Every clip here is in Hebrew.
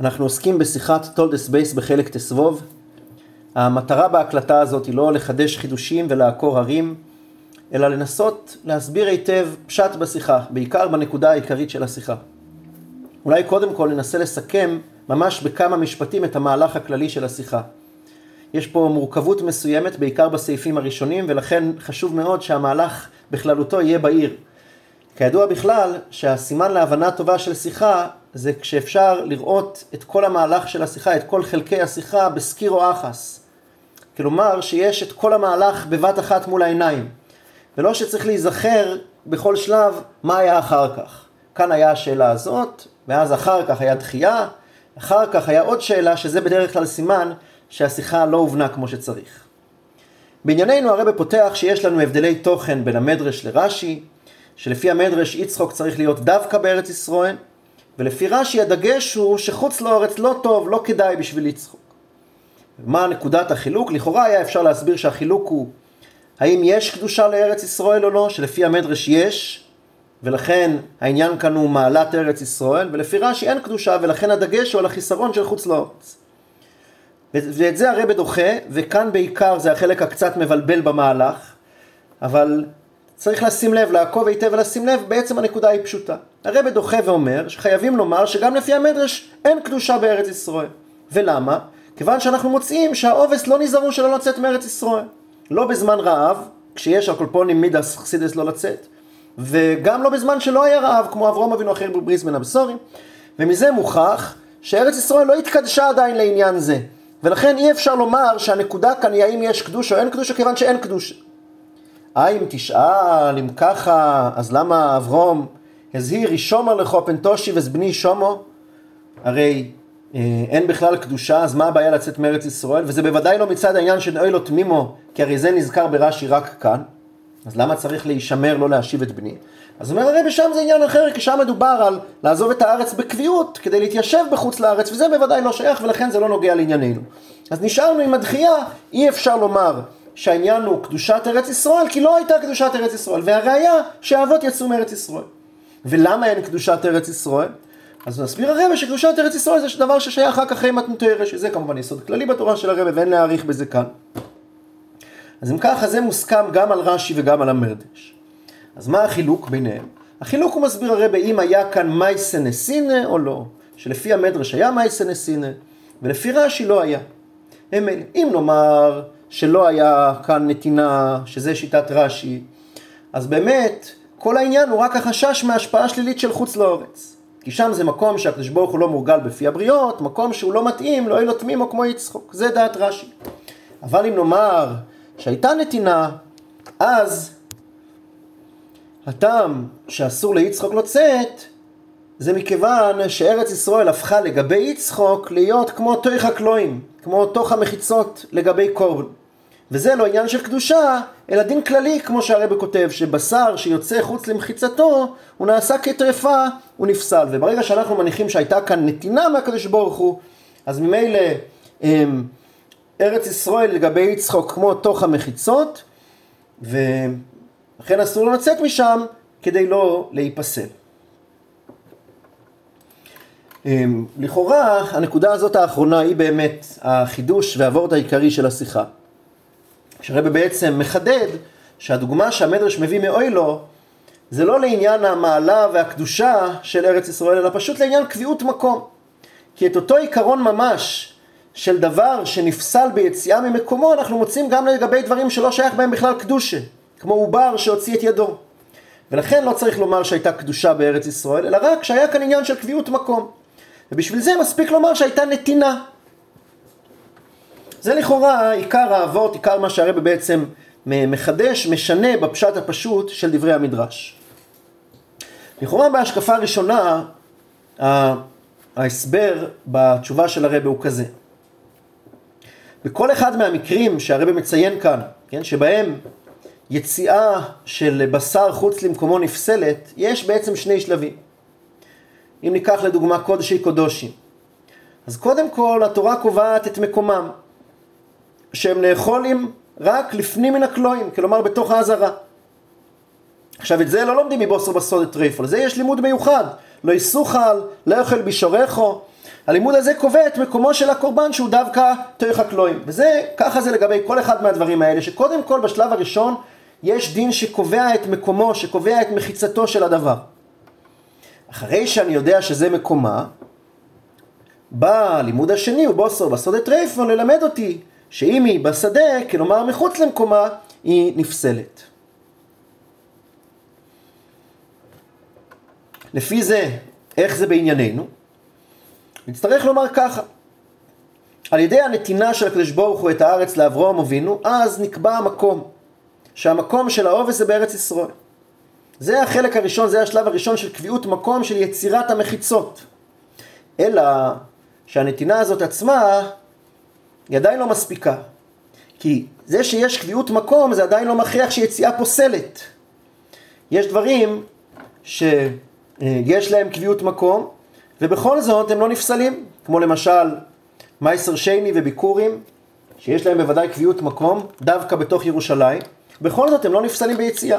אנחנו עוסקים בשיחת תולדס בייס בחלק תסבוב. המטרה בהקלטה הזאת היא לא לחדש חידושים ולעקור הרים, אלא לנסות להסביר היטב פשט בשיחה, בעיקר בנקודה העיקרית של השיחה. אולי קודם כל ננסה לסכם ממש בכמה משפטים את המהלך הכללי של השיחה. יש פה מורכבות מסוימת, בעיקר בסעיפים הראשונים, ולכן חשוב מאוד שהמהלך בכללותו יהיה בהיר. כידוע בכלל, שהסימן להבנה טובה של שיחה זה כשאפשר לראות את כל המהלך של השיחה, את כל חלקי השיחה בסקירו אחס. כלומר שיש את כל המהלך בבת אחת מול העיניים. ולא שצריך להיזכר בכל שלב מה היה אחר כך. כאן היה השאלה הזאת, ואז אחר כך היה דחייה, אחר כך היה עוד שאלה, שזה בדרך כלל סימן שהשיחה לא הובנה כמו שצריך. בענייננו הרב פותח שיש לנו הבדלי תוכן בין המדרש לרש"י, שלפי המדרש יצחוק צריך להיות דווקא בארץ ישראל, ולפי רש"י הדגש הוא שחוץ לארץ לא טוב, לא כדאי בשביל יצחוק. מה נקודת החילוק? לכאורה היה אפשר להסביר שהחילוק הוא האם יש קדושה לארץ ישראל או לא, שלפי המדרש יש, ולכן העניין כאן הוא מעלת ארץ ישראל, ולפי רש"י אין קדושה, ולכן הדגש הוא על החיסרון של חוץ לארץ. ואת זה הרב דוחה, וכאן בעיקר זה החלק הקצת מבלבל במהלך, אבל צריך לשים לב, לעקוב היטב ולשים לב, בעצם הנקודה היא פשוטה. הרב דוחה ואומר שחייבים לומר שגם לפי המדרש אין קדושה בארץ ישראל. ולמה? כיוון שאנחנו מוצאים שהעובס לא נזהרו שלא לצאת מארץ ישראל. לא בזמן רעב, כשיש הקולפונים מידס חסידס לא לצאת, וגם לא בזמן שלא היה רעב, כמו אברום אבינו אחר בבריס בין הבשורים, ומזה מוכח שארץ ישראל לא התקדשה עדיין לעניין זה. ולכן אי אפשר לומר שהנקודה כאן היא האם יש קדושה או אין קדושה, כיוון שאין קדושה. אה, אם תשאל, אם ככה, אז למה אברום הזהיר ישומר לכו פנטושי וזבני שומו? הרי אה, אין בכלל קדושה, אז מה הבעיה לצאת מארץ ישראל? וזה בוודאי לא מצד העניין של אוי לו תמימו, כי הרי זה נזכר ברש"י רק כאן. אז למה צריך להישמר לא להשיב את בני? אז אומר הרי בשם זה עניין אחר, כי שם מדובר על לעזוב את הארץ בקביעות כדי להתיישב בחוץ לארץ, וזה בוודאי לא שייך ולכן זה לא נוגע לענייננו. אז נשארנו עם הדחייה, אי אפשר לומר שהעניין הוא קדושת ארץ ישראל, כי לא הייתה קדושת ארץ ישראל, והראיה שהאבות יצאו מארץ ישראל. ולמה אין קדושת ארץ ישראל? אז נסביר הרבה שקדושת ארץ ישראל זה דבר ששייך רק אחרי מתנותי רשע, שזה כמובן יסוד כללי בתורה של הרבה ואין להעריך בזה כאן. אז אם ככה זה מוסכם גם על רש"י וגם על המרדש. אז מה החילוק ביניהם? החילוק הוא מסביר הרבה אם היה כאן מייסה נסינה או לא, שלפי המדרש היה מייסה נסינה, ולפי רש"י לא היה. הם, אם נאמר שלא היה כאן נתינה, שזה שיטת רש"י, אז באמת כל העניין הוא רק החשש מהשפעה שלילית של חוץ לאורץ. כי שם זה מקום שהקדוש ברוך הוא לא מורגל בפי הבריות, מקום שהוא לא מתאים, לא יהיה לו תמימו כמו יצחוק. זה דעת רש"י. אבל אם נאמר שהייתה נתינה, אז הטעם שאסור ליצחוק לצאת, זה מכיוון שארץ ישראל הפכה לגבי יצחוק להיות כמו תוי חקלואים, כמו תוך המחיצות לגבי קורבן. וזה לא עניין של קדושה, אלא דין כללי, כמו שהרבא כותב, שבשר שיוצא חוץ למחיצתו, הוא נעשה כטרפה, הוא נפסל. וברגע שאנחנו מניחים שהייתה כאן נתינה מהקדוש ברוך הוא, אז ממילא אמ, ארץ ישראל לגבי יצחוק כמו תוך המחיצות, ולכן אסור לצאת משם כדי לא להיפסל. אמ, לכאורה, הנקודה הזאת האחרונה היא באמת החידוש והוורט העיקרי של השיחה. שהרבא בעצם מחדד שהדוגמה שהמדרש מביא מאוילו זה לא לעניין המעלה והקדושה של ארץ ישראל, אלא פשוט לעניין קביעות מקום. כי את אותו עיקרון ממש של דבר שנפסל ביציאה ממקומו, אנחנו מוצאים גם לגבי דברים שלא שייך בהם בכלל קדושה, כמו עובר שהוציא את ידו. ולכן לא צריך לומר שהייתה קדושה בארץ ישראל, אלא רק שהיה כאן עניין של קביעות מקום. ובשביל זה מספיק לומר שהייתה נתינה. זה לכאורה עיקר האבות, עיקר מה שהרבא בעצם מחדש, משנה בפשט הפשוט של דברי המדרש. לכאורה בהשקפה הראשונה, ההסבר בתשובה של הרבא הוא כזה. בכל אחד מהמקרים שהרבא מציין כאן, כן, שבהם יציאה של בשר חוץ למקומו נפסלת, יש בעצם שני שלבים. אם ניקח לדוגמה קודשי קודושים, אז קודם כל התורה קובעת את מקומם. שהם נאכולים רק לפנים מן הכלואים, כלומר בתוך האזהרה. עכשיו את זה לא לומדים מבוסר בסוד את ריפול, זה יש לימוד מיוחד. לא יסוכל, לא יאכל בשורךו, הלימוד הזה קובע את מקומו של הקורבן שהוא דווקא תויך הקלואים. וזה, ככה זה לגבי כל אחד מהדברים האלה, שקודם כל בשלב הראשון יש דין שקובע את מקומו, שקובע את מחיצתו של הדבר. אחרי שאני יודע שזה מקומה, בא הלימוד השני, ובוסו בסודת רייפון, ללמד אותי שאם היא בשדה, כלומר מחוץ למקומה, היא נפסלת. לפי זה, איך זה בענייננו? נצטרך לומר ככה, על ידי הנתינה של הקדוש ברוך הוא את הארץ לאברהם אבינו, אז נקבע המקום, שהמקום של העובס זה בארץ ישראל. זה החלק הראשון, זה השלב הראשון של קביעות מקום של יצירת המחיצות. אלא שהנתינה הזאת עצמה היא עדיין לא מספיקה. כי זה שיש קביעות מקום זה עדיין לא מכריח שיציאה פוסלת. יש דברים שיש להם קביעות מקום ובכל זאת הם לא נפסלים, כמו למשל מייסר שייני וביקורים, שיש להם בוודאי קביעות מקום, דווקא בתוך ירושלים, בכל זאת הם לא נפסלים ביציאה.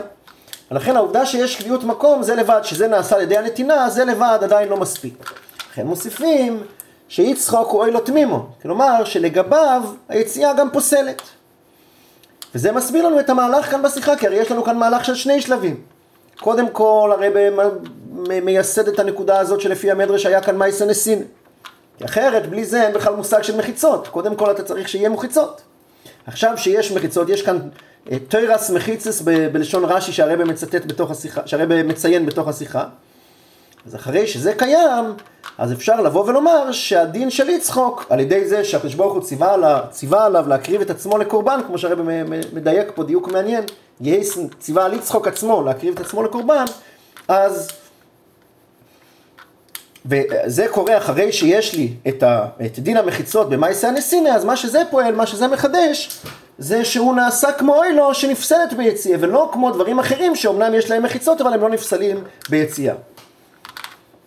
ולכן העובדה שיש קביעות מקום זה לבד, שזה נעשה על ידי הנתינה, זה לבד עדיין לא מספיק. לכן מוסיפים שיצחוק הוא אוי לו תמימו, כלומר שלגביו היציאה גם פוסלת. וזה מסביר לנו את המהלך כאן בשיחה, כי הרי יש לנו כאן מהלך של שני שלבים. קודם כל, הרי מייסד את הנקודה הזאת שלפי המדרש היה כאן מייסה נסין. כי אחרת, בלי זה אין בכלל מושג של מחיצות. קודם כל אתה צריך שיהיה מחיצות. עכשיו שיש מחיצות, יש כאן אה, תוירס מחיצס בלשון רש"י שהרבא מצטט בתוך השיחה, שהרבא מציין בתוך השיחה. אז אחרי שזה קיים, אז אפשר לבוא ולומר שהדין של יצחוק, על ידי זה שהקדוש ברוך הוא ציווה, עליו, עליו להקריב את עצמו לקורבן, כמו שהרבא מדייק פה דיוק מעניין, יהייסן ציווה על יצחוק עצמו להקריב את עצמו לקורבן, אז וזה קורה אחרי שיש לי את, ה, את דין המחיצות במאיסא הנסינה, אז מה שזה פועל, מה שזה מחדש, זה שהוא נעשה כמו אוילו שנפסלת ביציאה, ולא כמו דברים אחרים שאומנם יש להם מחיצות, אבל הם לא נפסלים ביציאה.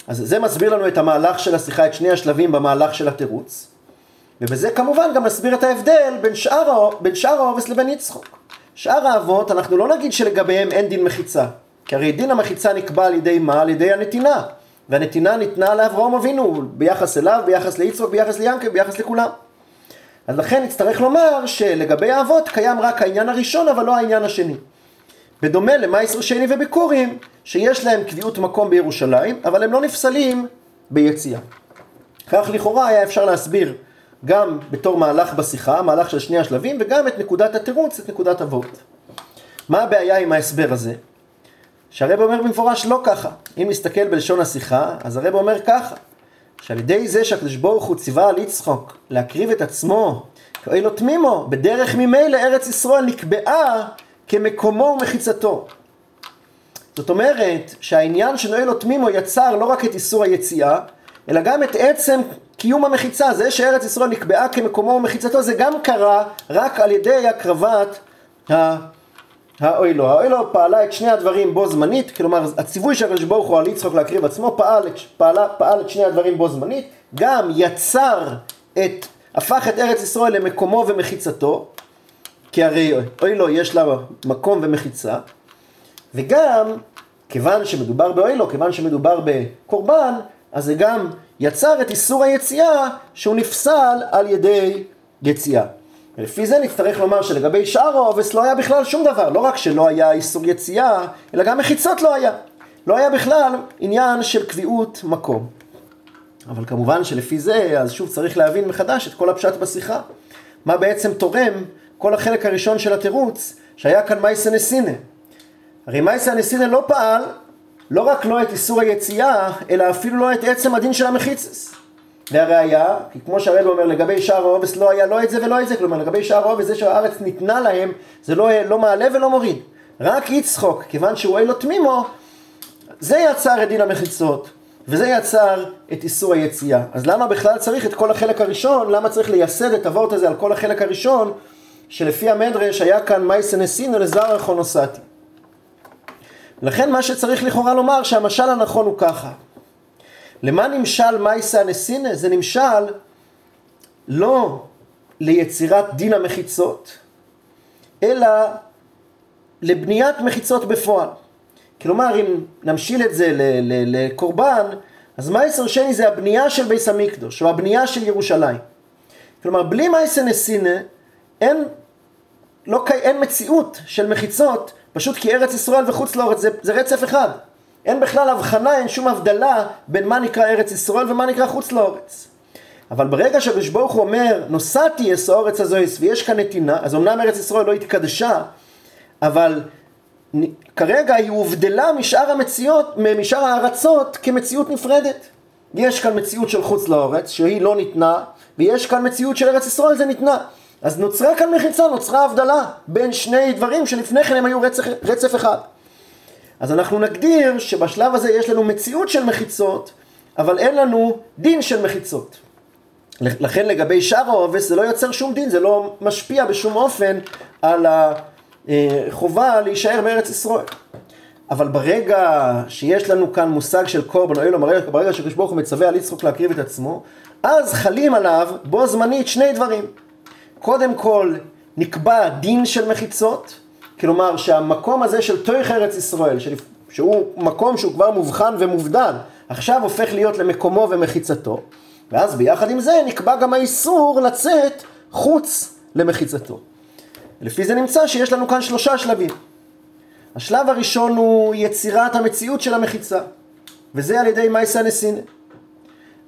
אז זה מסביר לנו את המהלך של השיחה, את שני השלבים במהלך של התירוץ. ובזה כמובן גם נסביר את ההבדל בין שאר, בין שאר העובס לבין יצחוק. שאר האבות, אנחנו לא נגיד שלגביהם אין דין מחיצה. כי הרי דין המחיצה נקבע על ידי מה? על ידי הנתינה. והנתינה ניתנה לאברהם אבינו ביחס אליו, ביחס ליצחוק, ביחס ליענקב, ביחס לכולם. אז לכן נצטרך לומר שלגבי האבות קיים רק העניין הראשון אבל לא העניין השני. בדומה למייסר שני וביקורים שיש להם קביעות מקום בירושלים אבל הם לא נפסלים ביציאה. כך לכאורה היה אפשר להסביר גם בתור מהלך בשיחה, מהלך של שני השלבים וגם את נקודת התירוץ, את נקודת אבות. מה הבעיה עם ההסבר הזה? שהרב אומר במפורש לא ככה. אם נסתכל בלשון השיחה, אז הרב אומר ככה, שעל ידי זה שהקדוש ברוך הוא ציווה על יצחוק להקריב את עצמו, כאוי לו תמימו, בדרך ממילא ארץ ישראל נקבעה כמקומו ומחיצתו. זאת אומרת שהעניין של נועל לו תמימו יצר לא רק את איסור היציאה, אלא גם את עצם קיום המחיצה. זה שארץ ישראל נקבעה כמקומו ומחיצתו, זה גם קרה רק על ידי הקרבת. האוילו. האוילו פעלה את שני הדברים בו זמנית, כלומר הציווי של הקדוש ברוך הוא על יצחוק להקריב עצמו פעל, פעלה, פעל את שני הדברים בו זמנית, גם יצר את, הפך את ארץ ישראל למקומו ומחיצתו, כי הרי אוילו יש לה מקום ומחיצה, וגם כיוון שמדובר באוילו, כיוון שמדובר בקורבן, אז זה גם יצר את איסור היציאה שהוא נפסל על ידי יציאה. ולפי זה נצטרך לומר שלגבי שאר העובס לא היה בכלל שום דבר, לא רק שלא היה איסור יציאה, אלא גם מחיצות לא היה. לא היה בכלל עניין של קביעות מקום. אבל כמובן שלפי זה, אז שוב צריך להבין מחדש את כל הפשט בשיחה. מה בעצם תורם כל החלק הראשון של התירוץ, שהיה כאן מייסה נסינה. הרי מייסה נסינה לא פעל, לא רק לא את איסור היציאה, אלא אפילו לא את עצם הדין של המחיצס. והראיה, כי כמו שהרב אומר, לגבי שער העובס לא היה לא את זה ולא את זה, כלומר לגבי שער העובס זה שהארץ ניתנה להם, זה לא, לא מעלה ולא מוריד. רק יצחוק, כיוון שהוא אין לו תמימו, זה יצר את דין המחיצות, וזה יצר את איסור היציאה. אז למה בכלל צריך את כל החלק הראשון, למה צריך לייסד את הוורט הזה על כל החלק הראשון, שלפי המדרש היה כאן מייסה נסינו לזר חונוסתי. לכן מה שצריך לכאורה לומר שהמשל הנכון הוא ככה. למה נמשל מייסה נסינה? זה נמשל לא ליצירת דין המחיצות, אלא לבניית מחיצות בפועל. כלומר, אם נמשיל את זה לקורבן, אז מייסר שני זה הבנייה של ביס המקדוש, או הבנייה של ירושלים. כלומר, בלי מייסר נסינה, אין, לא, אין מציאות של מחיצות, פשוט כי ארץ ישראל וחוץ לארץ זה, זה רצף אחד. אין בכלל הבחנה, אין שום הבדלה בין מה נקרא ארץ ישראל ומה נקרא חוץ לארץ. אבל ברגע שהקדוש ברוך הוא אומר, נוסעתי אס הארץ הזויס ויש כאן נתינה, אז אמנם ארץ ישראל לא התקדשה, אבל כרגע היא הובדלה משאר המציאות, משאר הארצות כמציאות נפרדת. יש כאן מציאות של חוץ לארץ, שהיא לא ניתנה, ויש כאן מציאות של ארץ ישראל, זה ניתנה. אז נוצרה כאן מחיצה, נוצרה הבדלה בין שני דברים שלפני כן הם היו רצף, רצף אחד. אז אנחנו נגדיר שבשלב הזה יש לנו מציאות של מחיצות, אבל אין לנו דין של מחיצות. לכן לגבי שאר העובס זה לא יוצר שום דין, זה לא משפיע בשום אופן על החובה להישאר בארץ ישראל. אבל ברגע שיש לנו כאן מושג של קורבן אוהלו, ברגע שקדוש ברוך הוא מצווה על יצחוק להקריב את עצמו, אז חלים עליו בו זמנית שני דברים. קודם כל נקבע דין של מחיצות, כלומר שהמקום הזה של תויך ארץ ישראל, שהוא מקום שהוא כבר מובחן ומובדל, עכשיו הופך להיות למקומו ומחיצתו, ואז ביחד עם זה נקבע גם האיסור לצאת חוץ למחיצתו. לפי זה נמצא שיש לנו כאן שלושה שלבים. השלב הראשון הוא יצירת המציאות של המחיצה, וזה על ידי מייסה נסינה.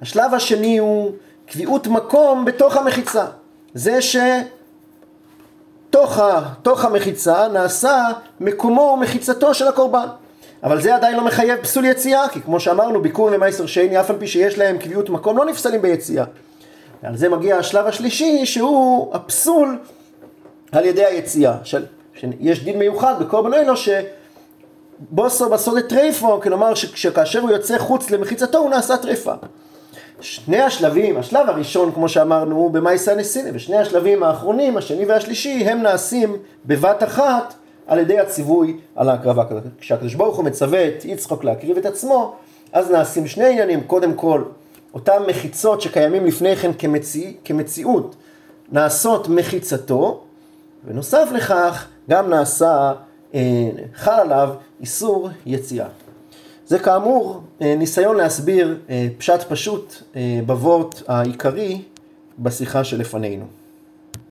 השלב השני הוא קביעות מקום בתוך המחיצה. זה שתוך המחיצה נעשה מקומו ומחיצתו של הקורבן. אבל זה עדיין לא מחייב פסול יציאה, כי כמו שאמרנו, ביקור ומייסר שני, אף על פי שיש להם קביעות מקום, לא נפסלים ביציאה. ועל זה מגיע השלב השלישי, שהוא הפסול על ידי היציאה. של, שיש דין מיוחד בקורבן אלו שבוסו בסוד טרייפו, כלומר שכאשר הוא יוצא חוץ למחיצתו הוא נעשה טרייפה. שני השלבים, השלב הראשון כמו שאמרנו הוא במאיסא נסיני, ושני השלבים האחרונים, השני והשלישי, הם נעשים בבת אחת על ידי הציווי על ההקרבה. כשהקדוש ברוך הוא מצווה את יצחוק להקריב את עצמו, אז נעשים שני עניינים, קודם כל, אותם מחיצות שקיימים לפני כן כמציא, כמציאות, נעשות מחיצתו, ונוסף לכך, גם נעשה, אה, חל עליו איסור יציאה. זה כאמור אה, ניסיון להסביר אה, פשט פשוט בוורט העיקרי בשיחה שלפנינו.